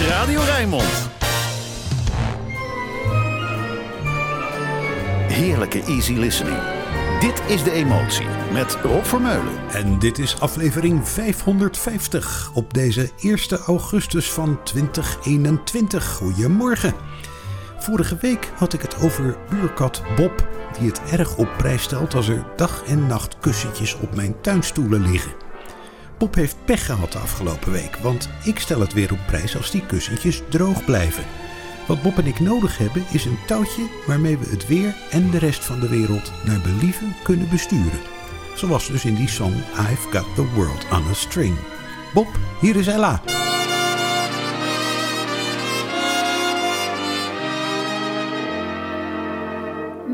is Radio Rijnmond. Heerlijke easy listening. Dit is De Emotie met Rob Vermeulen. En dit is aflevering 550 op deze 1 augustus van 2021. Goedemorgen. Vorige week had ik het over buurkat Bob, die het erg op prijs stelt als er dag en nacht kussentjes op mijn tuinstoelen liggen. Bob heeft pech gehad de afgelopen week, want ik stel het weer op prijs als die kussentjes droog blijven. Wat Bob en ik nodig hebben is een touwtje waarmee we het weer en de rest van de wereld naar believen kunnen besturen. Zoals dus in die song I've Got the World on a String. Bob, hier is Ella.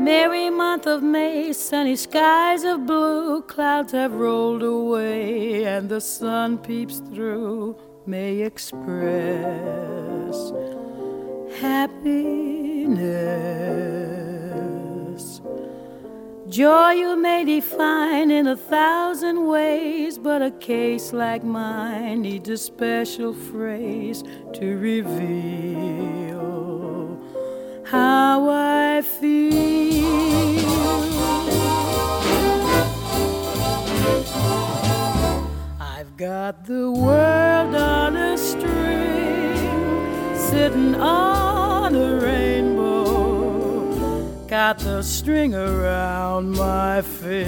Merry month of May, sunny skies of blue, clouds have rolled away, and the sun peeps through. May express happiness. Joy you may define in a thousand ways, but a case like mine needs a special phrase to reveal how I feel. I've got the world on a string, sitting on a rainbow. Got the string around my finger.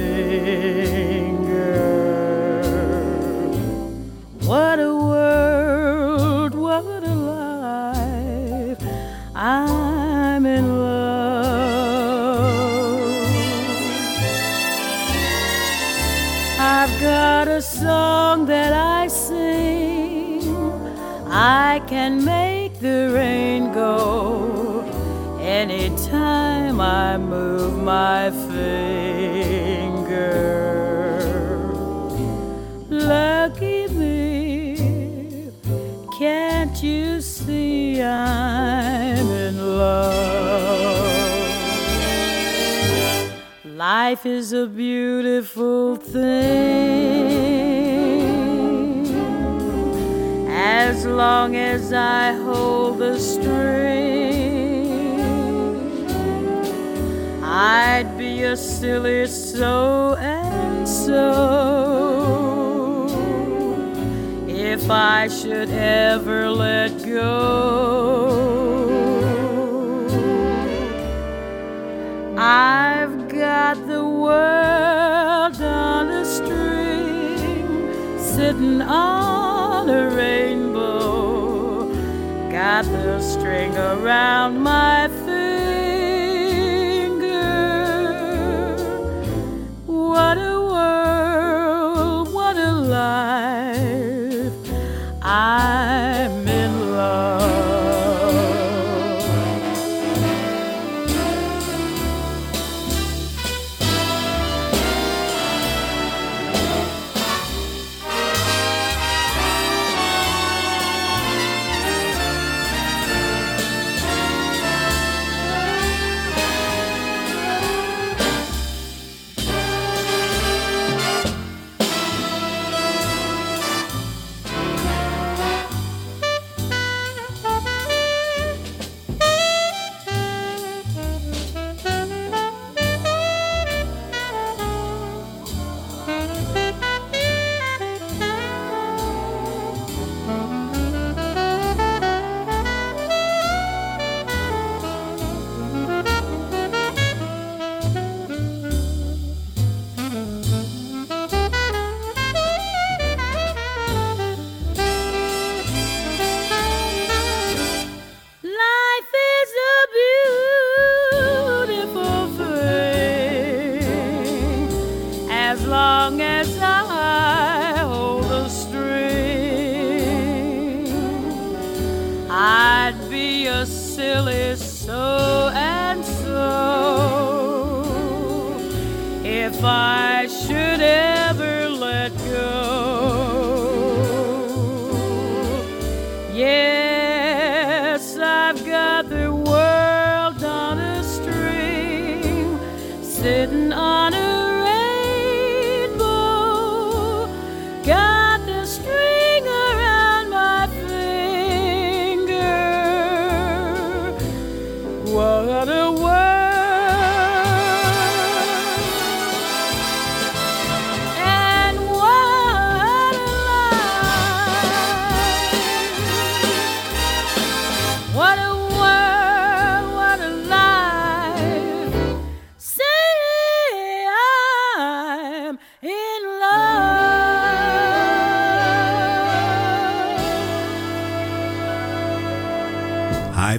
What a world, what a life. I'm I can make the rain go anytime I move my finger. Lucky me, can't you see I'm in love? Life is a beautiful thing as long as I hold the string. I'd be a silly so and so if I should ever let go. I've got the world on a string, sitting on a rainbow. Got the string around my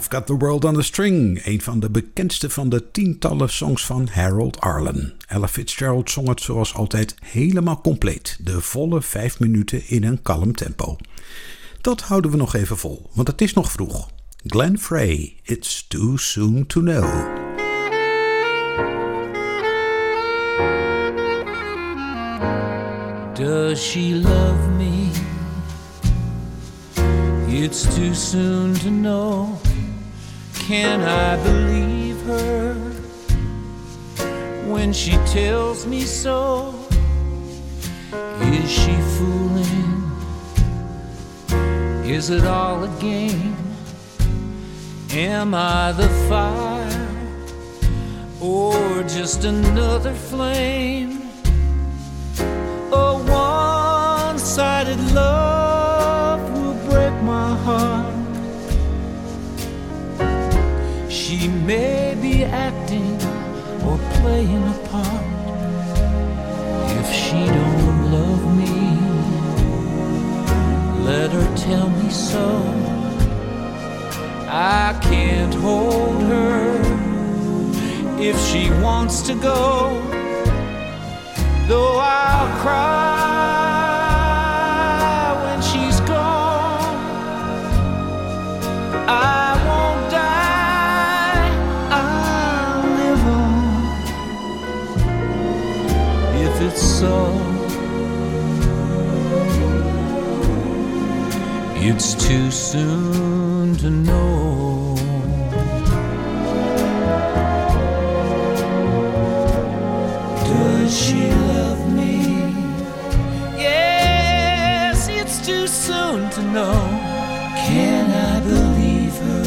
I've Got the World on a String, een van de bekendste van de tientallen songs van Harold Arlen. Ella Fitzgerald zong het zoals altijd helemaal compleet, de volle vijf minuten in een kalm tempo. Dat houden we nog even vol, want het is nog vroeg. Glenn Frey, It's Too Soon to Know. Does she love me? It's too soon to know. Can I believe her when she tells me so? Is she fooling? Is it all a game? Am I the fire or just another flame? A one sided love will break my heart. She may be acting or playing a part. If she don't love me, let her tell me so. I can't hold her if she wants to go, though I'll cry It's too soon to know. Does she love me? Yes, it's too soon to know. Can I believe her?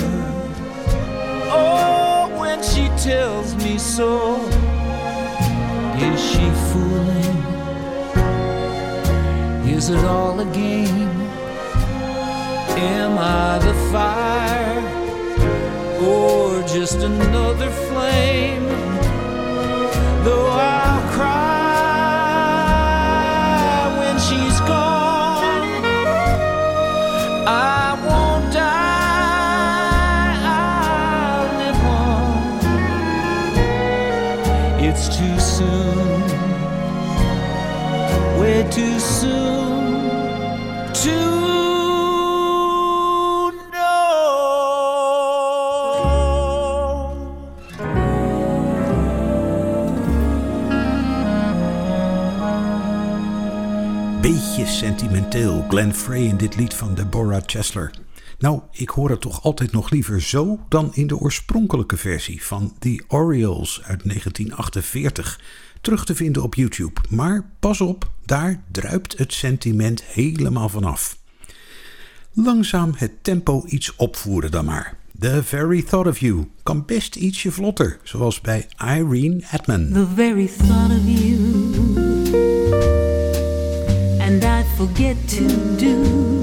Oh, when she tells me so. Is she fooling? Is it all a game? Am I the fire or just another flame? Though I'll cry when she's gone, I won't die, I'll live on. It's too soon, way too soon Beetje sentimenteel, Glenn Frey in dit lied van Deborah Chesler. Nou, ik hoor het toch altijd nog liever zo dan in de oorspronkelijke versie van The Orioles uit 1948. Terug te vinden op YouTube. Maar pas op, daar druipt het sentiment helemaal vanaf. Langzaam het tempo iets opvoeren dan maar. The Very Thought of You kan best ietsje vlotter, zoals bij Irene Edman. The very thought of you, and I forget to do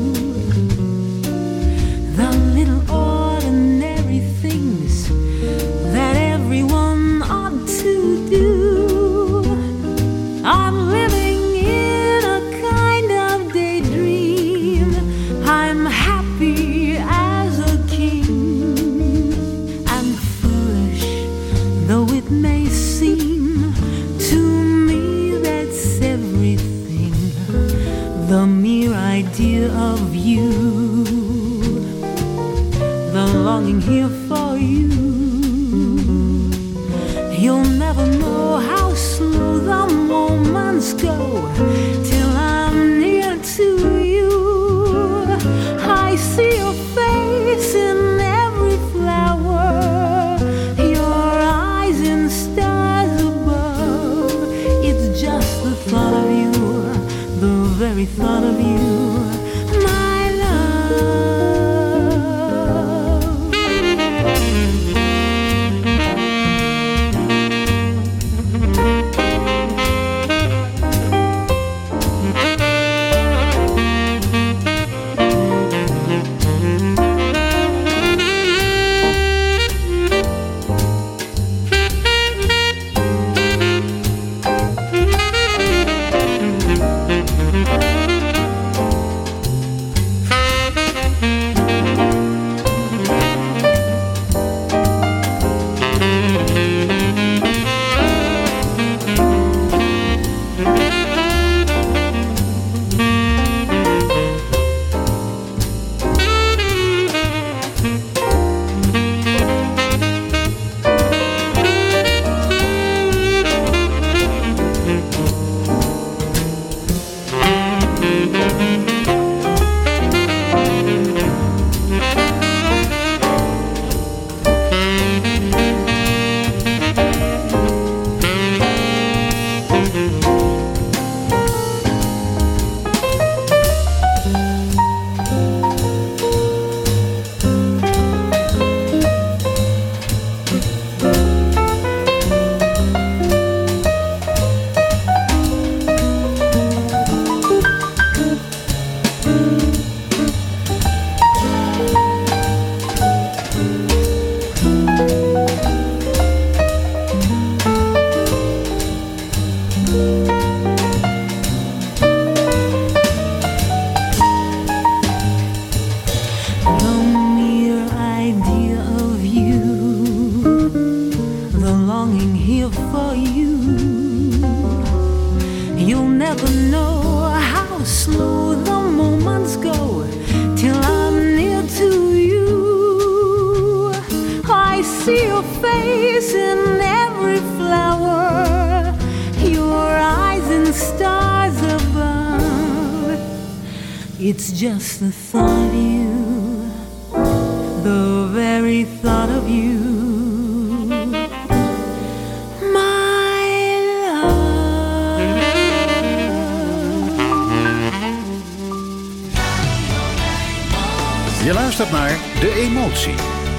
The mere idea of you, the longing here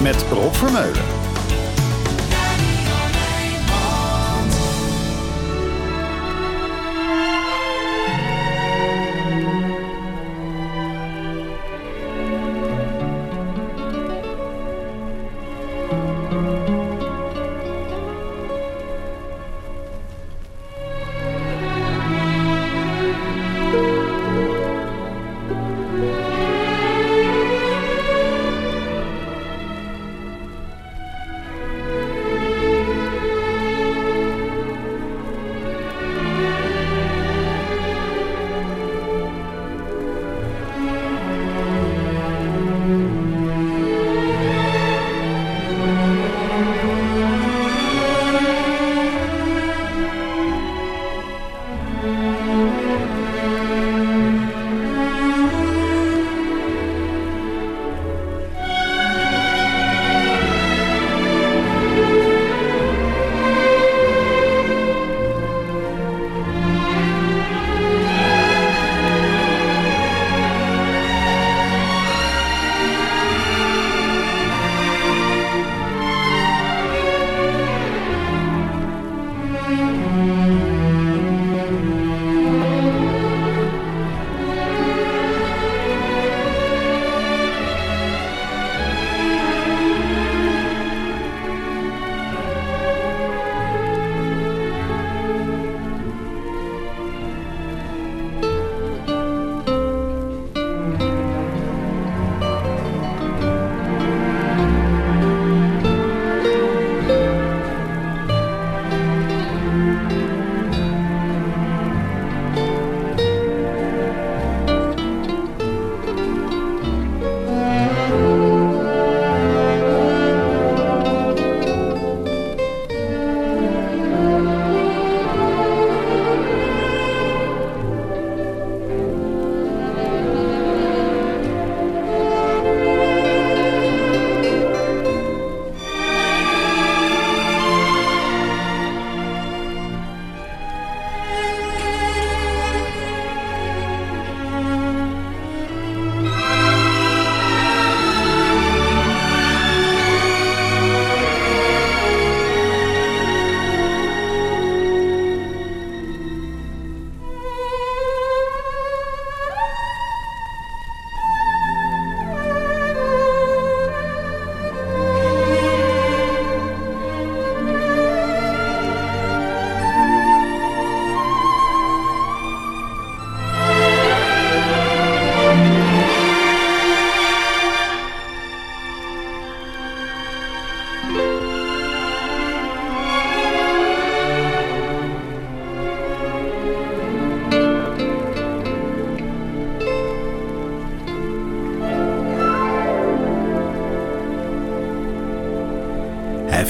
Met Rob Vermeulen.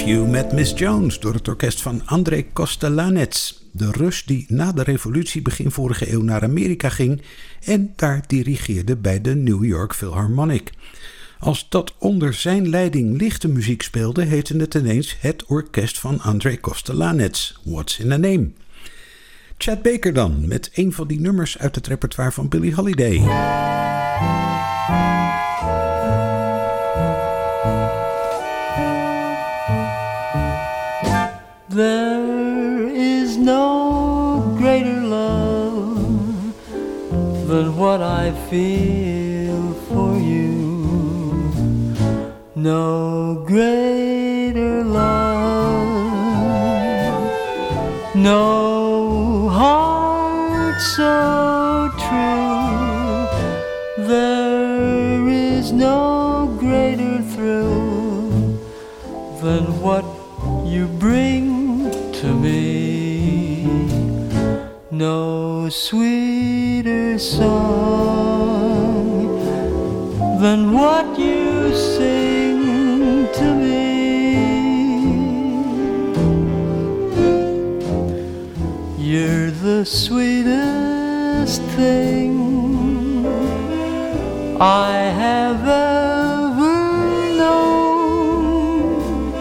You Met Miss Jones door het orkest van André Kostelanets. De Rus die na de revolutie begin vorige eeuw naar Amerika ging en daar dirigeerde bij de New York Philharmonic. Als dat onder zijn leiding lichte muziek speelde, heette het ineens het orkest van André Kostelanets. What's in a name? Chad Baker dan, met een van die nummers uit het repertoire van Billie Holiday. There is no greater love than what I feel for you. No greater love, no heart so true. There is no greater thrill than what you bring No sweeter song than what you sing to me. You're the sweetest thing I have ever known.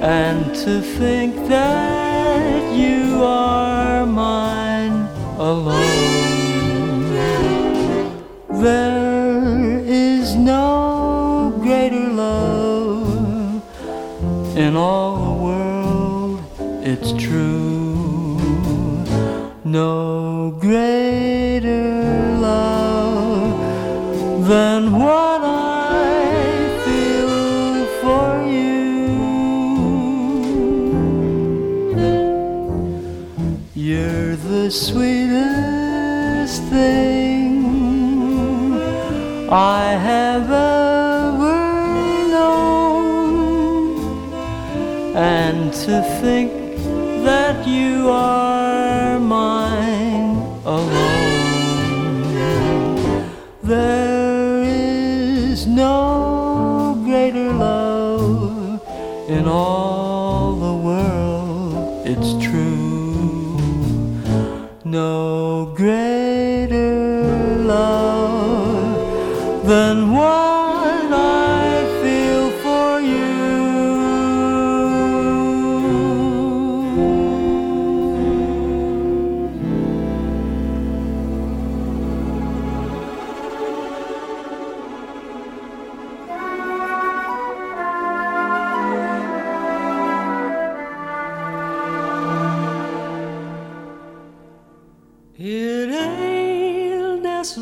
And to think that you are alone. There is no greater love in all the world, it's true. No greater love than what I feel for you. You're the sweetest thing I have ever known, and to think that you are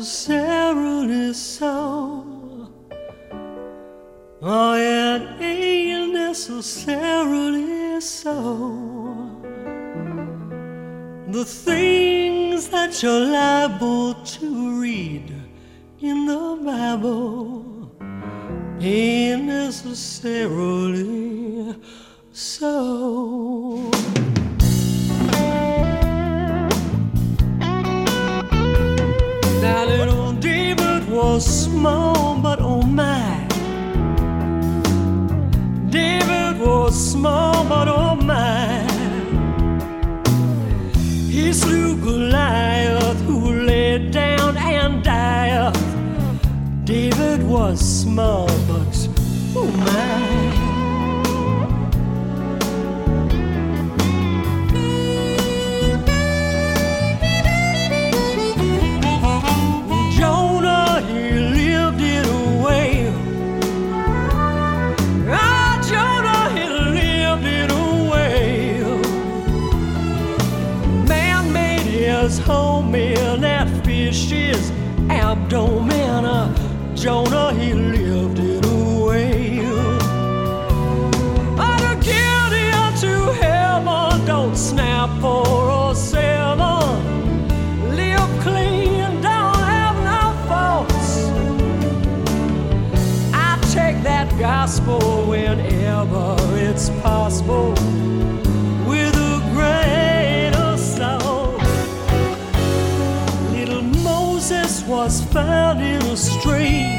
necessarily so. Oh, it ain't necessarily so. The things that you're liable to read snap for a seven. Live clean, don't have no faults. I take that gospel whenever it's possible with a grain of salt. Little Moses was found in a stream.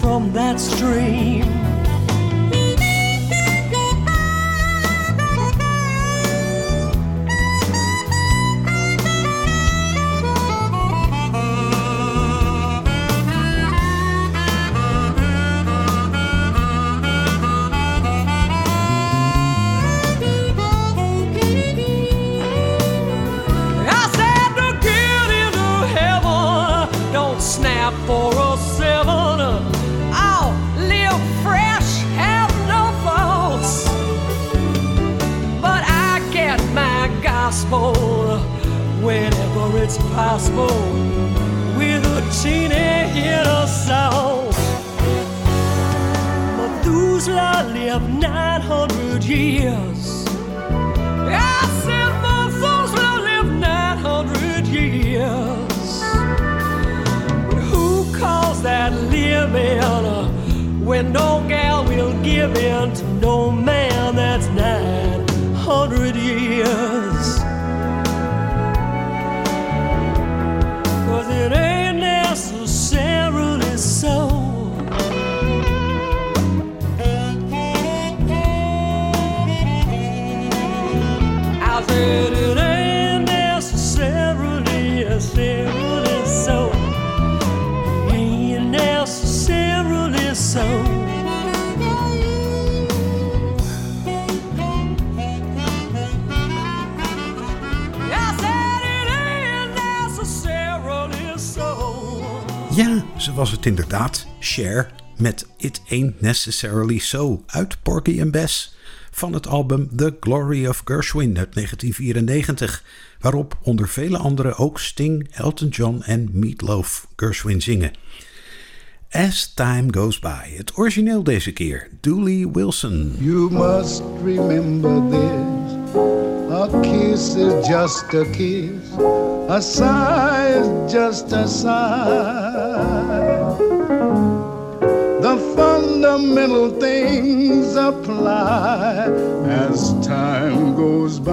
From that stream. Possible with a teeny of salt. Methuselah lived 900 years. I said Methuselah lived 900 years. But who calls that living when no gal will give in to no man that's 900 years? Was het inderdaad. Cher met It Ain't Necessarily So uit Porgy and Bess van het album The Glory of Gershwin uit 1994, waarop onder vele anderen ook Sting, Elton John en Meatloaf Gershwin zingen. As Time Goes By, het origineel deze keer, Dooley Wilson. You must remember this. A kiss is just a kiss. A sigh is just a sigh. Fundamental things apply as time goes by.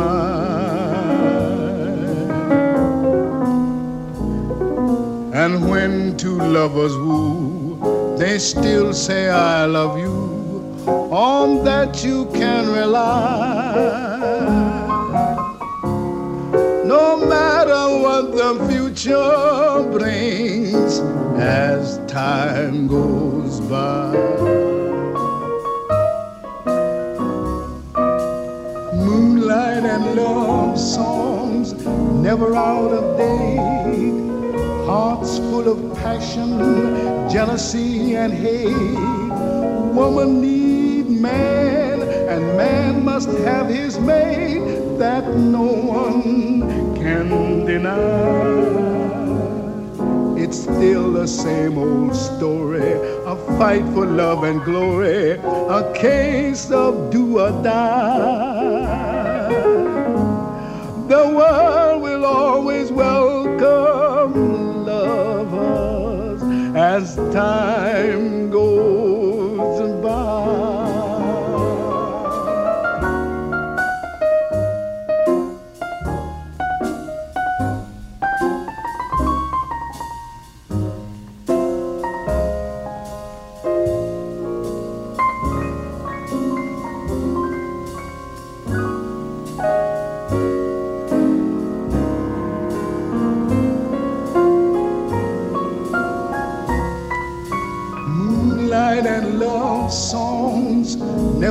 And when two lovers woo, they still say I love you. On that you can rely. No matter what the future brings as time goes by. And love songs never out of date. Hearts full of passion, jealousy, and hate. Woman need man, and man must have his mate that no one can deny. It's still the same old story, a fight for love and glory, a case of do or die. The world will always welcome lovers as time goes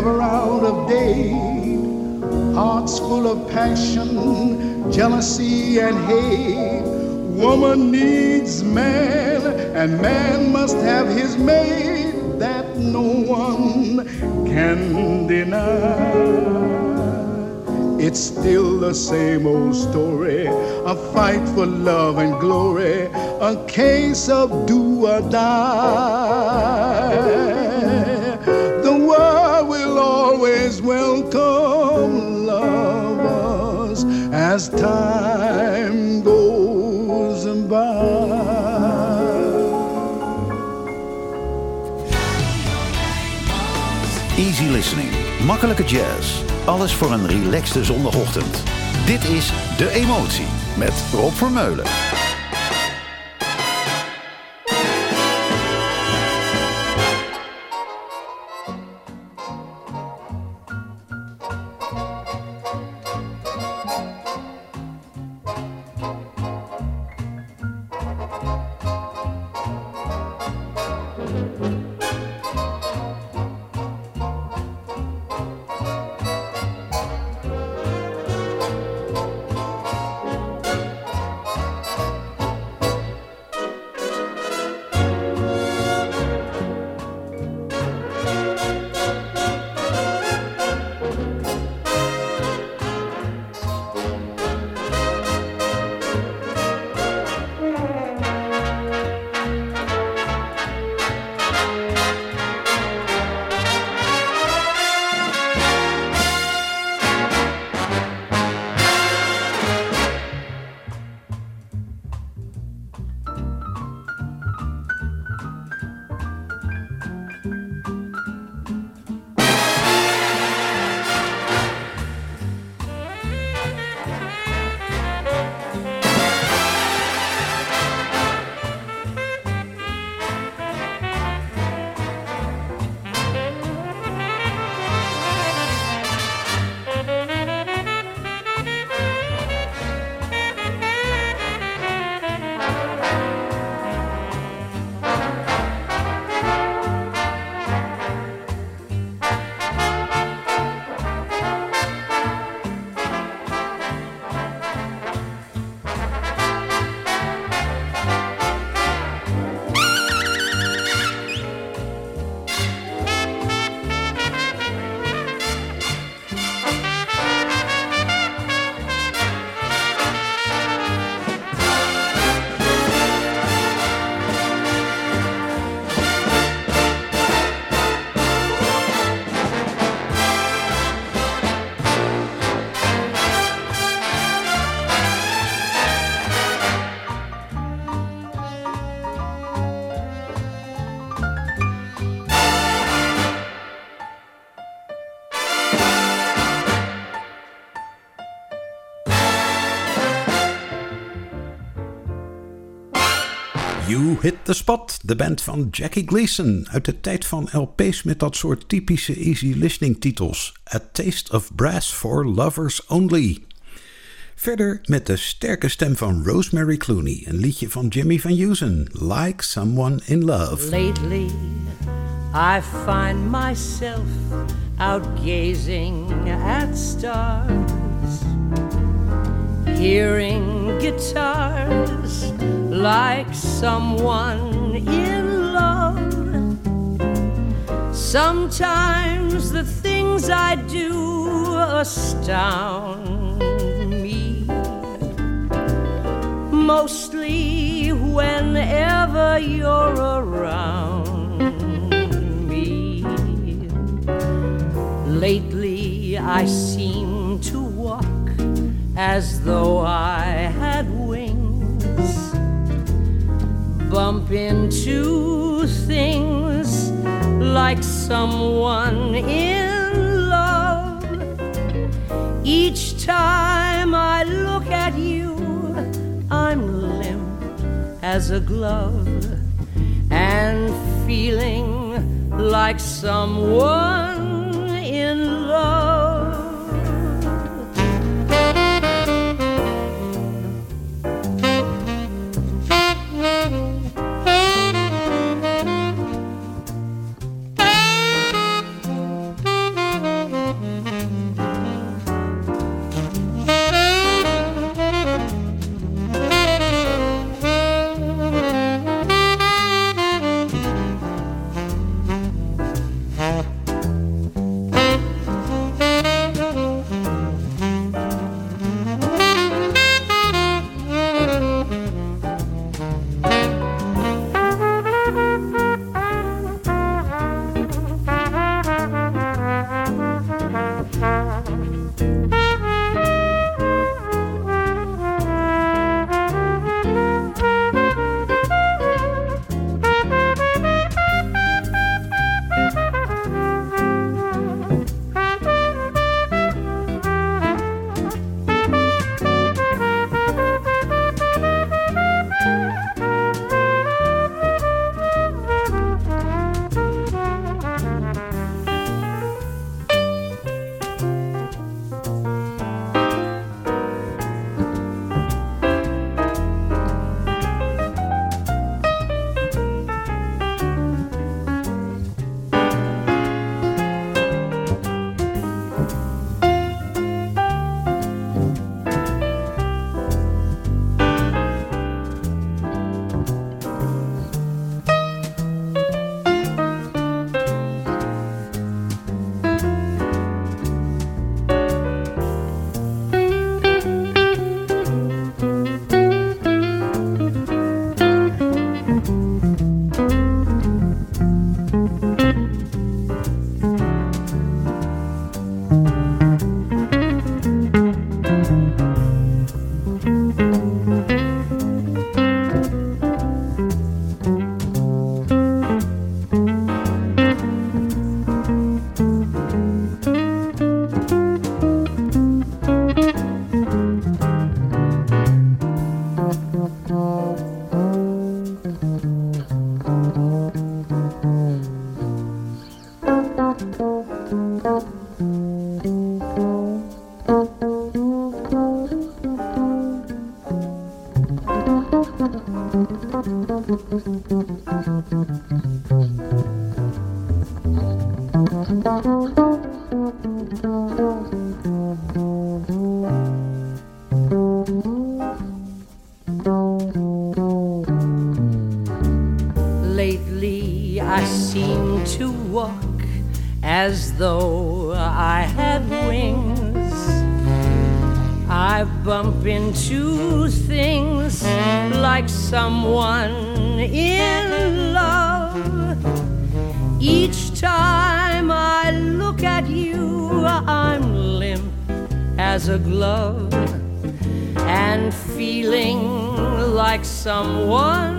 never out of date. Hearts full of passion, jealousy, and hate. Woman needs man, and man must have his mate that no one can deny. It's still the same old story, a fight for love and glory, a case of do or die. As time goes by. Easy listening. Makkelijke jazz. Alles voor een relaxte zondagochtend. Dit is De Emotie met Rob Vermeulen. You Hit the Spot, de band van Jackie Gleason. Uit de tijd van LP's met dat soort typische easy listening titels. A Taste of Brass for Lovers Only. Verder met de sterke stem van Rosemary Clooney. Een liedje van Jimmy Van Heusen. Like Someone in Love. Lately, I find myself out gazing at stars, hearing guitars like someone in love. Sometimes the things I do astound me, mostly whenever you're around me. Lately, I seem to walk as though I had wings, bump into things like someone in love. Each time I look at you, I'm limp as a glove and feeling like someone in love. Into things like someone in love. Each time I look at you, I'm limp as a glove and feeling like someone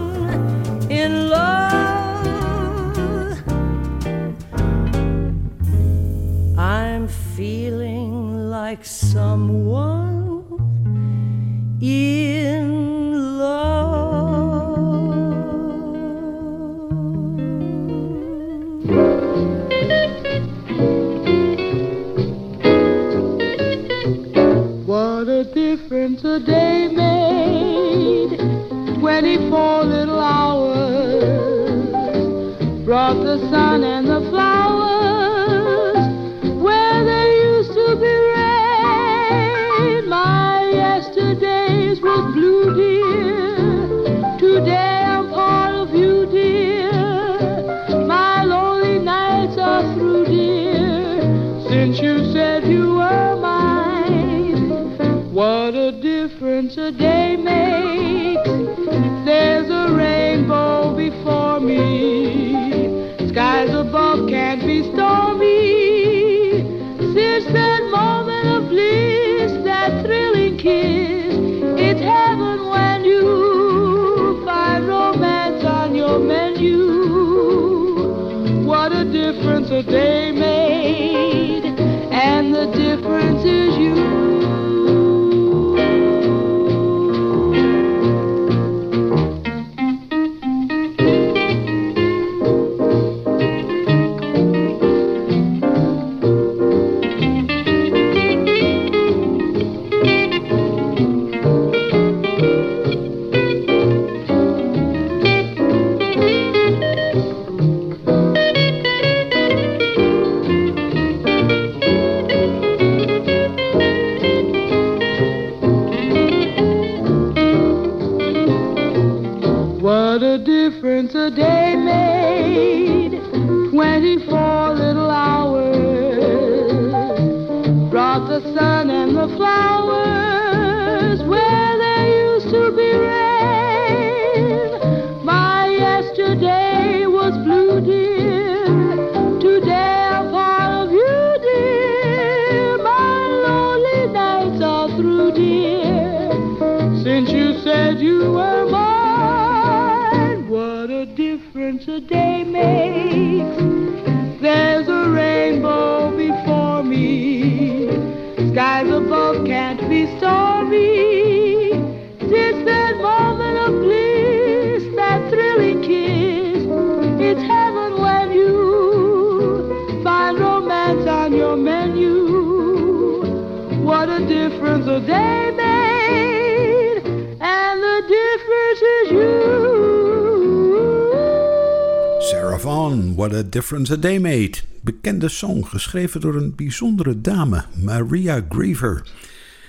in love. I'm feeling like someone in love. What a difference a day made. 24 little hours brought the sun and a day menu. What a difference a day made, and the difference is you. Sarah What a Difference a Day Made. Bekende song, geschreven door een bijzondere dame, Maria Griever.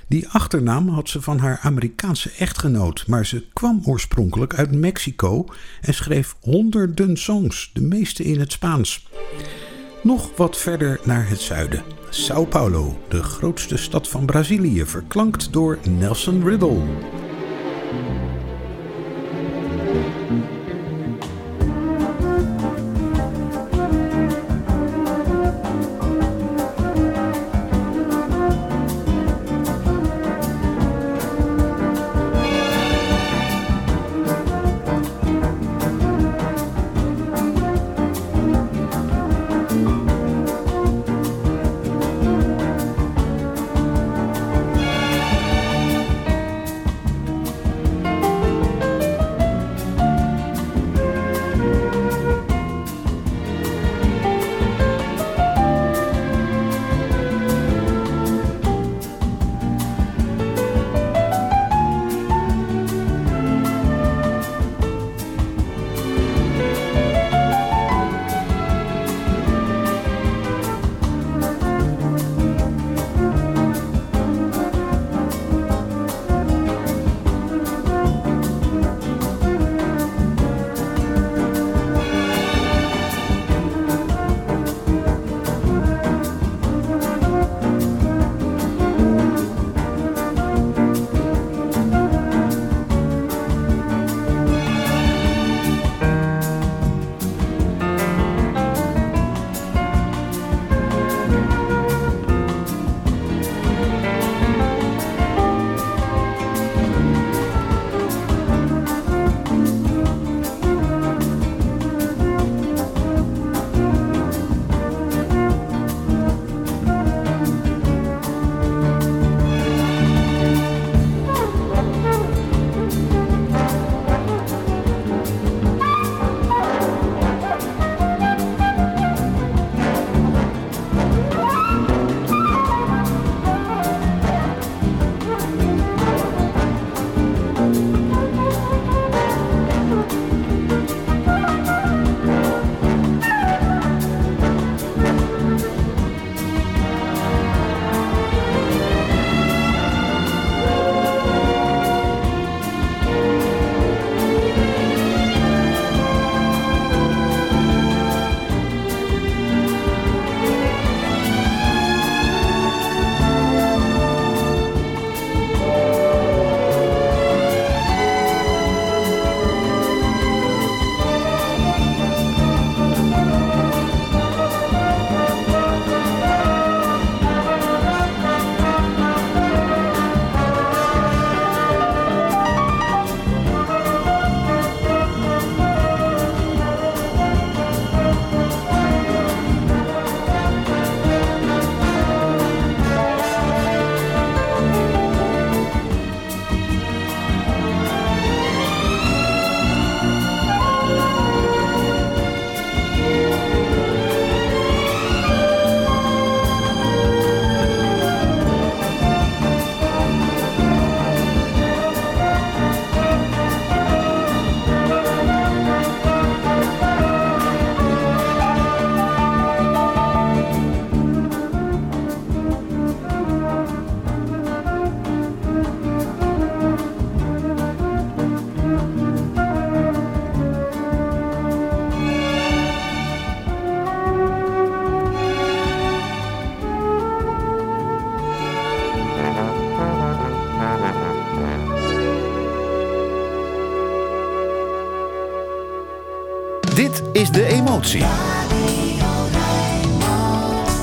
Die achternaam had ze van haar Amerikaanse echtgenoot, maar ze kwam oorspronkelijk uit Mexico en schreef honderden songs, de meeste in het Spaans. Nog wat verder naar het zuiden. Sao Paulo, de grootste stad van Brazilië, verklankt door Nelson Riddle.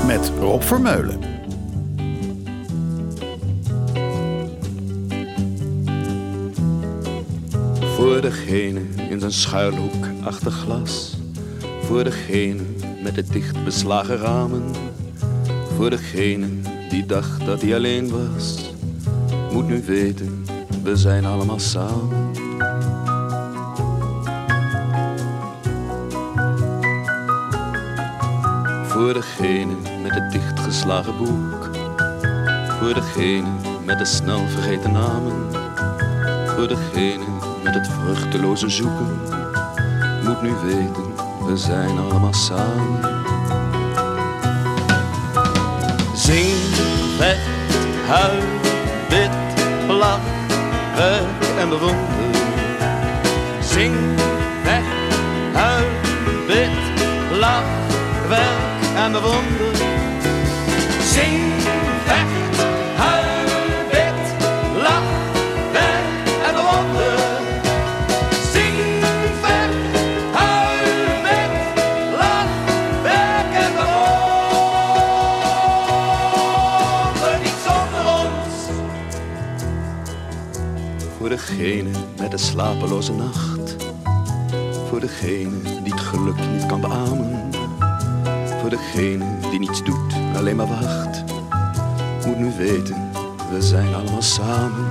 Met Rob Vermeulen. Voor degene in zijn schuilhoek achter glas. Voor degene met de dicht beslagen ramen. Voor degene die dacht dat hij alleen was. Moet nu weten, we zijn allemaal samen. Voor degene met het dichtgeslagen boek. Voor degene met de snel vergeten namen. Voor degene met het vruchteloze zoeken. Moet nu weten, we zijn allemaal samen. Zing, vecht, huil, bid, lach, werk en bewonder. Zing, vecht, huil, bid, lach, werk en bewonder. Zing, vecht, huil, bid, lach, werk en bewonder. Zing, vecht, huil, bid, lach, werk en bewonder. Niet zonder ons. Voor degene met de slapeloze nacht. Voor degene die het geluk niet kan beamen. Voor degene die niets doet, alleen maar wacht. Moet nu weten, we zijn allemaal samen.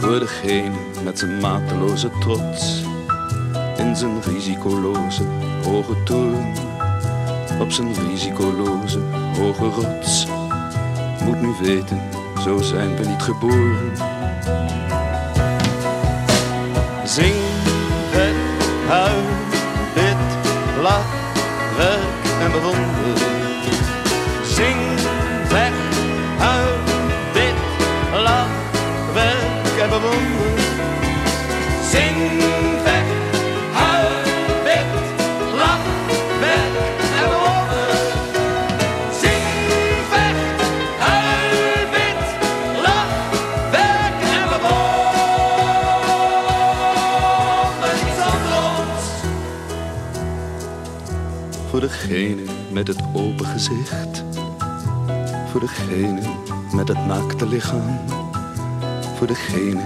Voor degene met zijn mateloze trots. In zijn risicoloze hoge toren. Op zijn risicoloze hoge rots. Moet nu weten, zo zijn we niet geboren. Zing, red, huil, bid, lach, werk en bewonder. Zing, weg, huil, bid, lach, werk en bewonder. Degene met het open gezicht. Voor degene met het naakte lichaam. Voor degene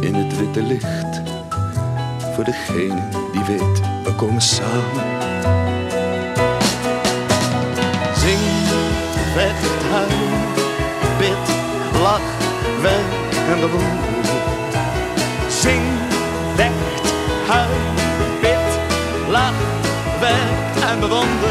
in het witte licht. Voor degene die weet, we komen samen. Zing, vecht, huil, bid, lach, werk en bewonder. The.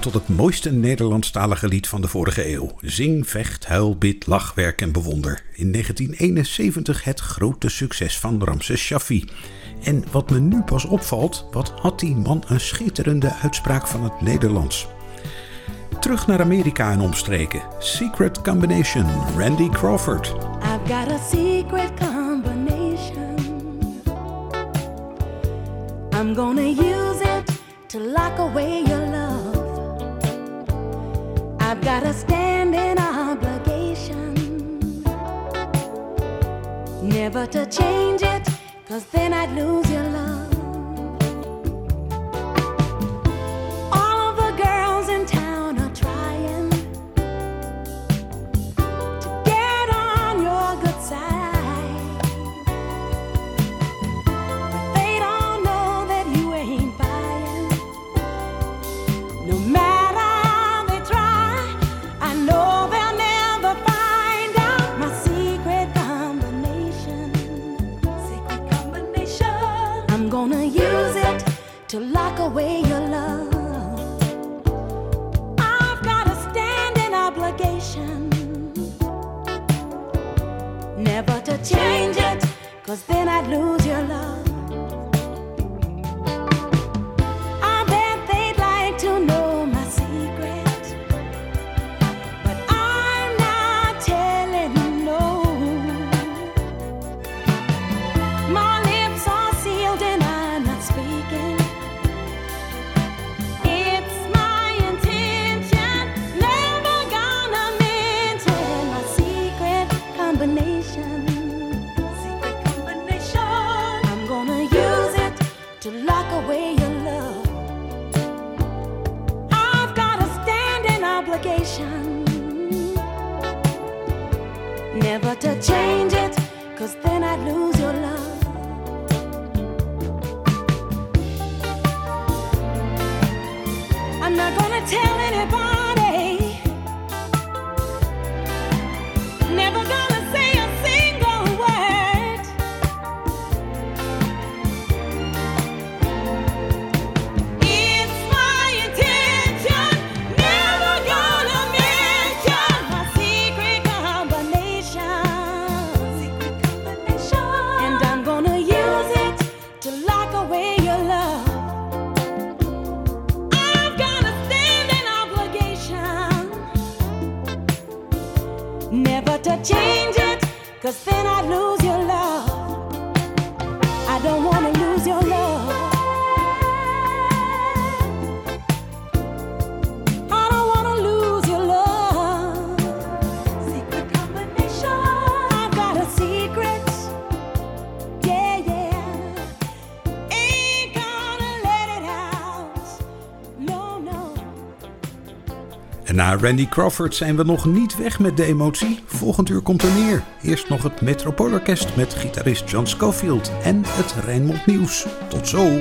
Tot het mooiste Nederlandstalige lied van de vorige eeuw. Zing, vecht, huil, bid, lach, werk en bewonder. In 1971 het grote succes van Ramses Shaffi. En wat me nu pas opvalt, wat had die man een schitterende uitspraak van het Nederlands. Terug naar Amerika en omstreken. Secret Combination, Randy Crawford. I've got a secret combination. I'm gonna use it to lock away your love. I've got a standing obligation. Never to change it, cause then I'd lose your love. to lock away your love. I've got a standing obligation never to change it, cause then I'd lose your love. Na Randy Crawford zijn we nog niet weg met de emotie. Volgend uur komt er meer. Eerst nog het Metropoolorkest met gitarist John Scofield en het Rijnmond Nieuws. Tot zo!